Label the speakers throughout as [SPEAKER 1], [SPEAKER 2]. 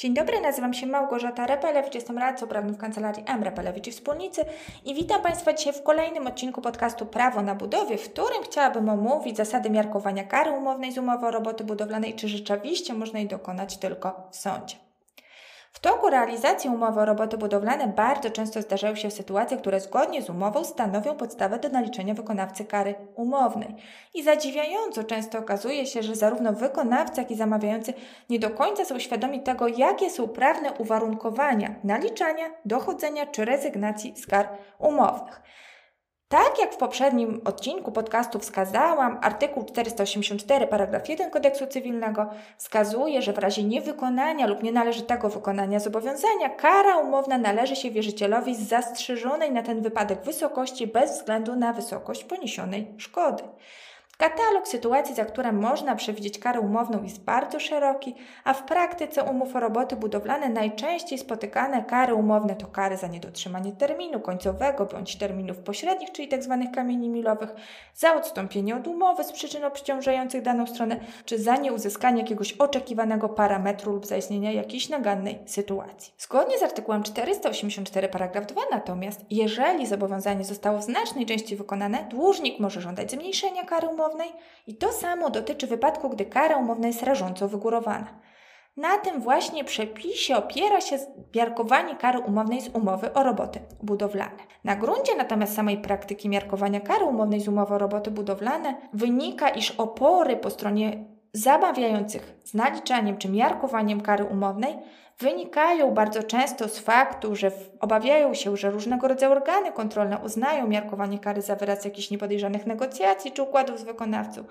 [SPEAKER 1] Dzień dobry, nazywam się Małgorzata Repelewicz, jestem radcą prawnym w kancelarii M. Repelewicz i Wspólnicy i witam Państwa dzisiaj w kolejnym odcinku podcastu Prawo na budowie, w którym chciałabym omówić zasady miarkowania kary umownej z umowy o roboty budowlanej, czy rzeczywiście można jej dokonać tylko w sądzie. W toku realizacji umowy o roboty budowlane bardzo często zdarzają się sytuacje, które zgodnie z umową stanowią podstawę do naliczenia wykonawcy kary umownej. I zadziwiająco często okazuje się, że zarówno wykonawca, jak i zamawiający nie do końca są świadomi tego, jakie są prawne uwarunkowania naliczania, dochodzenia czy rezygnacji z kar umownych. Tak jak w poprzednim odcinku podcastu wskazałam, artykuł 484 paragraf 1 kodeksu cywilnego wskazuje, że w razie niewykonania lub nienależytego wykonania zobowiązania kara umowna należy się wierzycielowi z zastrzeżonej na ten wypadek wysokości bez względu na wysokość poniesionej szkody. Katalog sytuacji, za które można przewidzieć karę umowną jest bardzo szeroki, a w praktyce umów o roboty budowlane najczęściej spotykane kary umowne to kary za niedotrzymanie terminu końcowego bądź terminów pośrednich, czyli tzw. Tak kamieni milowych, za odstąpienie od umowy z przyczyn obciążających daną stronę, czy za nieuzyskanie jakiegoś oczekiwanego parametru lub zaistnienia jakiejś nagannej sytuacji. Zgodnie z artykułem 484 paragraf 2 natomiast, jeżeli zobowiązanie zostało w znacznej części wykonane, dłużnik może żądać zmniejszenia kary umownej umownej i to samo dotyczy wypadku, gdy kara umowna jest rażąco wygórowana. Na tym właśnie przepisie opiera się miarkowanie kary umownej z umowy o roboty budowlane. Na gruncie natomiast samej praktyki miarkowania kary umownej z umowy o roboty budowlane wynika, iż opory po stronie zamawiających z naliczaniem czy miarkowaniem kary umownej wynikają bardzo często z faktu, że obawiają się, że różnego rodzaju organy kontrolne uznają miarkowanie kary za wyraz jakichś niepodejrzanych negocjacji czy układów z wykonawcą.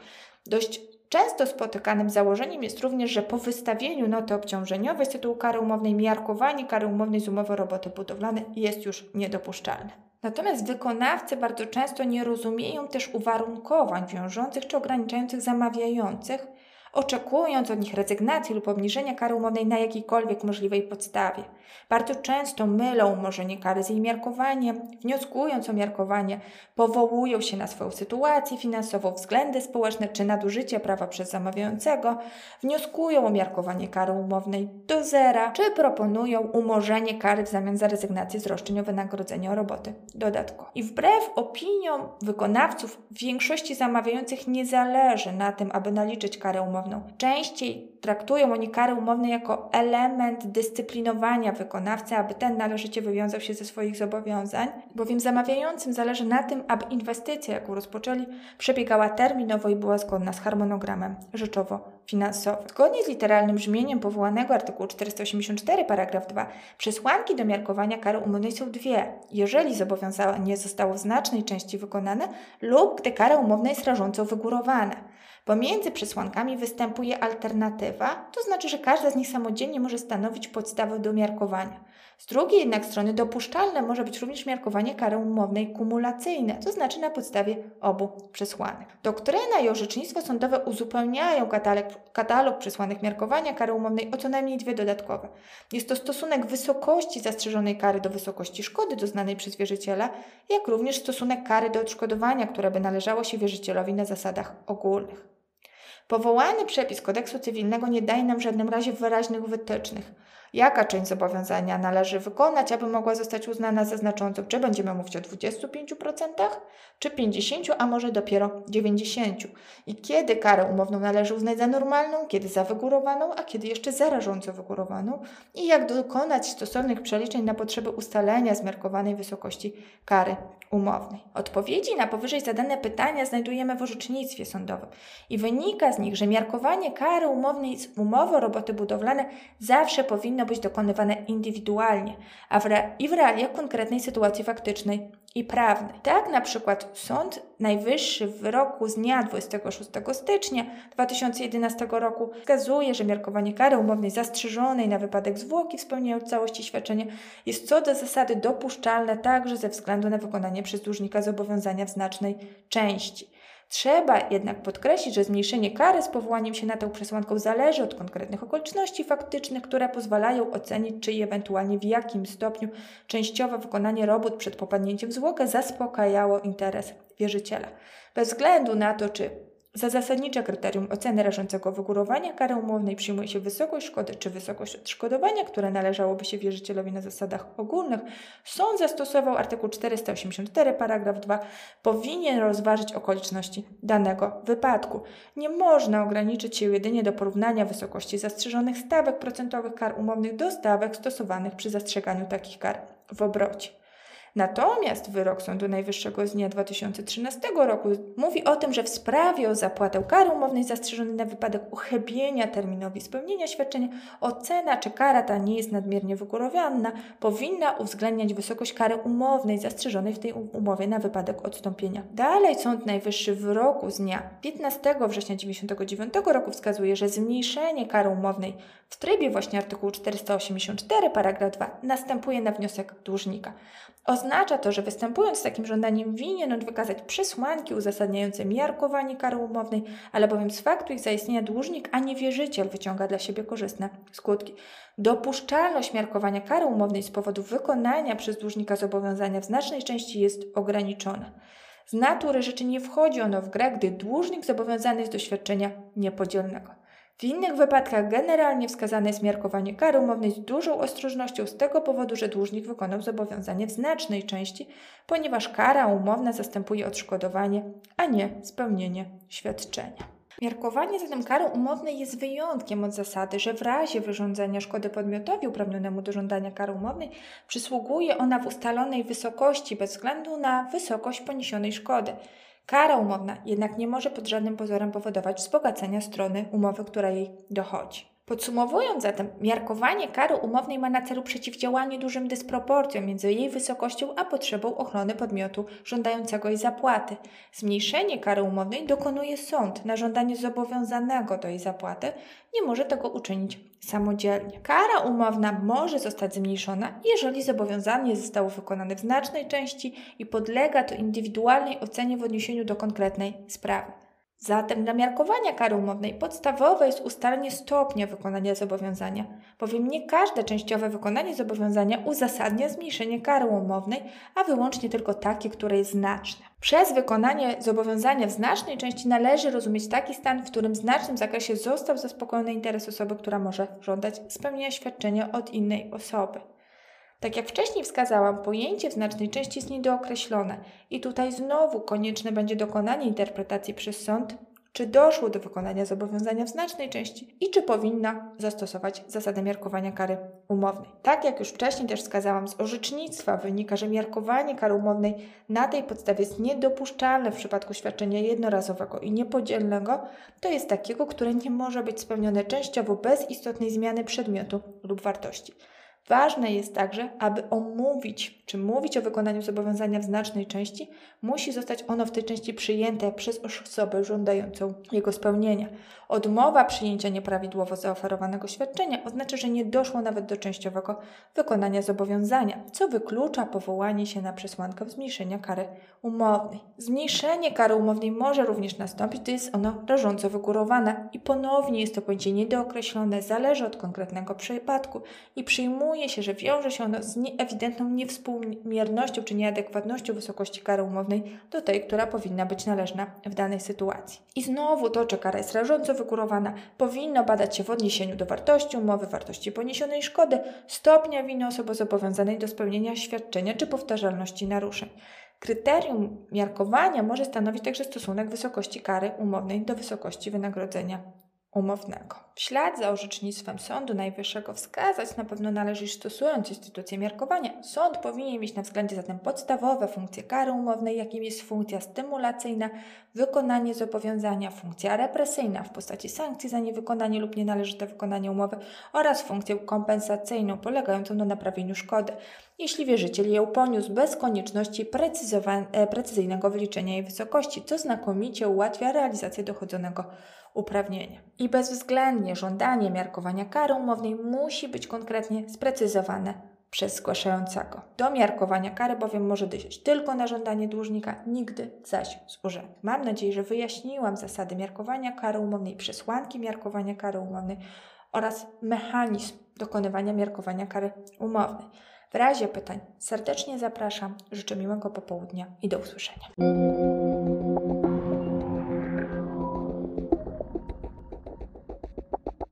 [SPEAKER 1] Dość często spotykanym założeniem jest również, że po wystawieniu noty obciążeniowej z tytułu kary umownej miarkowanie kary umownej z umowy roboty budowlane jest już niedopuszczalne. Natomiast wykonawcy bardzo często nie rozumieją też uwarunkowań wiążących czy ograniczających zamawiających, oczekując od nich rezygnacji lub obniżenia kary umownej na jakiejkolwiek możliwej podstawie. Bardzo często mylą umorzenie kary z jej miarkowaniem, wnioskując o miarkowanie, powołują się na swoją sytuację finansową, względy społeczne czy nadużycie prawa przez zamawiającego, wnioskują o miarkowanie kary umownej do zera, czy proponują umorzenie kary w zamian za rezygnację z roszczeń o wynagrodzenie o roboty dodatkowo. I wbrew opiniom wykonawców, większości zamawiających nie zależy na tym, aby naliczyć karę umowną umowną. Częściej traktują oni kary umowne jako element dyscyplinowania wykonawcy, aby ten należycie wywiązał się ze swoich zobowiązań, bowiem zamawiającym zależy na tym, aby inwestycja, jaką rozpoczęli, przebiegała terminowo i była zgodna z harmonogramem rzeczowo-finansowym. Zgodnie z literalnym brzmieniem powołanego artykułu 484 paragraf 2 przesłanki do miarkowania kary umownej są dwie. Jeżeli zobowiązanie zostało w znacznej części wykonane lub gdy kara umowna jest rażąco wygórowana. Pomiędzy przesłankami występuje alternatywa, to znaczy, że każda z nich samodzielnie może stanowić podstawę do miarkowania. Z drugiej jednak strony dopuszczalne może być również miarkowanie kary umownej kumulacyjne, to znaczy na podstawie obu przesłanek. Doktryna i orzecznictwo sądowe uzupełniają katalog, katalog przesłanek miarkowania kary umownej o co najmniej dwie dodatkowe. Jest to stosunek wysokości zastrzeżonej kary do wysokości szkody doznanej przez wierzyciela, jak również stosunek kary do odszkodowania, które by należało się wierzycielowi na zasadach ogólnych. Powołany przepis kodeksu cywilnego nie daje nam w żadnym razie wyraźnych wytycznych, jaka część zobowiązania należy wykonać, aby mogła zostać uznana za znaczącą. Czy będziemy mówić o 25%, czy 50%, a może dopiero 90%. I kiedy karę umowną należy uznać za normalną, kiedy za wygórowaną, a kiedy jeszcze za rażąco wygórowaną i jak dokonać stosownych przeliczeń na potrzeby ustalenia zmiarkowanej wysokości kary umownej. Odpowiedzi na powyżej zadane pytania znajdujemy w orzecznictwie sądowym i wynika z nich, że miarkowanie kary umownej z umowy o roboty budowlane zawsze powinno być dokonywane indywidualnie, a w i w realiach konkretnej sytuacji faktycznej i prawnej. Tak na przykład Sąd Najwyższy w wyroku z dnia 26 stycznia 2011 roku wskazuje, że miarkowanie kary umownej zastrzeżonej na wypadek zwłoki w spełnieniu całości świadczenia jest co do zasady dopuszczalne także ze względu na wykonanie przez dłużnika zobowiązania w znacznej części. Trzeba jednak podkreślić, że zmniejszenie kary z powołaniem się na tę przesłanką zależy od konkretnych okoliczności faktycznych, które pozwalają ocenić, czy i ewentualnie w jakim stopniu częściowe wykonanie robót przed popadnięciem w zwłokę zaspokajało interes wierzyciela. Bez względu na to, czy Za zasadnicze kryterium oceny rażącego wygórowania kary umownej przyjmuje się wysokość szkody czy wysokość odszkodowania, które należałoby się wierzycielowi na zasadach ogólnych. Sąd zastosował artykuł 484 paragraf 2. Powinien rozważyć okoliczności danego wypadku. Nie można ograniczyć się jedynie do porównania wysokości zastrzeżonych stawek procentowych kar umownych do stawek stosowanych przy zastrzeganiu takich kar w obrocie. Natomiast wyrok Sądu Najwyższego z dnia 2013 roku mówi o tym, że w sprawie o zapłatę kary umownej zastrzeżonej na wypadek uchybienia terminowi spełnienia świadczenia ocena, czy kara ta nie jest nadmiernie wygórowana, powinna uwzględniać wysokość kary umownej zastrzeżonej w tej umowie na wypadek odstąpienia. Dalej Sąd Najwyższy w wyroku z dnia 15 września 1999 roku wskazuje, że zmniejszenie kary umownej w trybie właśnie artykułu 484 paragraf 2 następuje na wniosek dłużnika. Oznacza to, że występując z takim żądaniem winien on wykazać przesłanki uzasadniające miarkowanie kary umownej, ale bowiem z faktu ich zaistnienia dłużnik, a nie wierzyciel wyciąga dla siebie korzystne skutki. Dopuszczalność miarkowania kary umownej z powodu wykonania przez dłużnika zobowiązania w znacznej części jest ograniczona. Z natury rzeczy nie wchodzi ono w grę, gdy dłużnik zobowiązany jest do świadczenia niepodzielnego. W innych wypadkach generalnie wskazane jest miarkowanie kary umownej z dużą ostrożnością z tego powodu, że dłużnik wykonał zobowiązanie w znacznej części, ponieważ kara umowna zastępuje odszkodowanie, a nie spełnienie świadczenia. Miarkowanie zatem kary umownej jest wyjątkiem od zasady, że w razie wyrządzenia szkody podmiotowi uprawnionemu do żądania kary umownej przysługuje ona w ustalonej wysokości bez względu na wysokość poniesionej szkody. Kara umowna jednak nie może pod żadnym pozorem powodować wzbogacenia strony umowy, która jej dochodzi. Podsumowując zatem, miarkowanie kary umownej ma na celu przeciwdziałanie dużym dysproporcjom między jej wysokością a potrzebą ochrony podmiotu żądającego jej zapłaty. Zmniejszenie kary umownej dokonuje sąd na żądanie zobowiązanego do jej zapłaty, nie może tego uczynić samodzielnie. Kara umowna może zostać zmniejszona, jeżeli zobowiązanie zostało wykonane w znacznej części i podlega to indywidualnej ocenie w odniesieniu do konkretnej sprawy. Zatem dla miarkowania kary umownej podstawowe jest ustalenie stopnia wykonania zobowiązania, bowiem nie każde częściowe wykonanie zobowiązania uzasadnia zmniejszenie kary umownej, a wyłącznie tylko takie, które jest znaczne. Przez wykonanie zobowiązania w znacznej części należy rozumieć taki stan, w którym w znacznym zakresie został zaspokojony interes osoby, która może żądać spełnienia świadczenia od innej osoby. Tak jak wcześniej wskazałam, pojęcie w znacznej części jest niedookreślone i tutaj znowu konieczne będzie dokonanie interpretacji przez sąd, czy doszło do wykonania zobowiązania w znacznej części i czy powinna zastosować zasadę miarkowania kary umownej. Tak jak już wcześniej też wskazałam, z orzecznictwa wynika, że miarkowanie kary umownej na tej podstawie jest niedopuszczalne w przypadku świadczenia jednorazowego i niepodzielnego, to jest takiego, które nie może być spełnione częściowo bez istotnej zmiany przedmiotu lub wartości. Ważne jest także, aby omówić, czy mówić o wykonaniu zobowiązania w znacznej części, musi zostać ono w tej części przyjęte przez osobę żądającą jego spełnienia. Odmowa przyjęcia nieprawidłowo zaoferowanego świadczenia oznacza, że nie doszło nawet do częściowego wykonania zobowiązania, co wyklucza powołanie się na przesłankę zmniejszenia kary umownej. Zmniejszenie kary umownej może również nastąpić, gdy jest ono rażąco wygórowane i ponownie jest to pojęcie niedookreślone, zależy od konkretnego przypadku i przyjmuje się, że wiąże się ono z ewidentną niewspółmiernością czy nieadekwatnością wysokości kary umownej do tej, która powinna być należna w danej sytuacji. I znowu to, czy kara jest rażąco wygórowana, powinno badać się w odniesieniu do wartości umowy, wartości poniesionej szkody, stopnia winy osoby zobowiązanej do spełnienia świadczenia czy powtarzalności naruszeń. Kryterium miarkowania może stanowić także stosunek wysokości kary umownej do wysokości wynagrodzenia umownego. W ślad za orzecznictwem Sądu Najwyższego wskazać na pewno należy, iż stosując instytucję miarkowania, sąd powinien mieć na względzie zatem podstawowe funkcje kary umownej, jakim jest funkcja stymulacyjna, wykonanie zobowiązania, funkcja represyjna w postaci sankcji za niewykonanie lub nienależyte wykonanie umowy oraz funkcję kompensacyjną polegającą na naprawieniu szkody, jeśli wierzyciel ją poniósł bez konieczności e, precyzyjnego wyliczenia jej wysokości, co znakomicie ułatwia realizację dochodzonego uprawnienia. I bezwzględnie żądanie miarkowania kary umownej musi być konkretnie sprecyzowane przez zgłaszającego. Do miarkowania kary bowiem może dojść tylko na żądanie dłużnika, nigdy zaś z urzędu. Mam nadzieję, że wyjaśniłam zasady miarkowania kary umownej, przesłanki miarkowania kary umownej oraz mechanizm dokonywania miarkowania kary umownej. W razie pytań serdecznie zapraszam, życzę miłego popołudnia i do usłyszenia.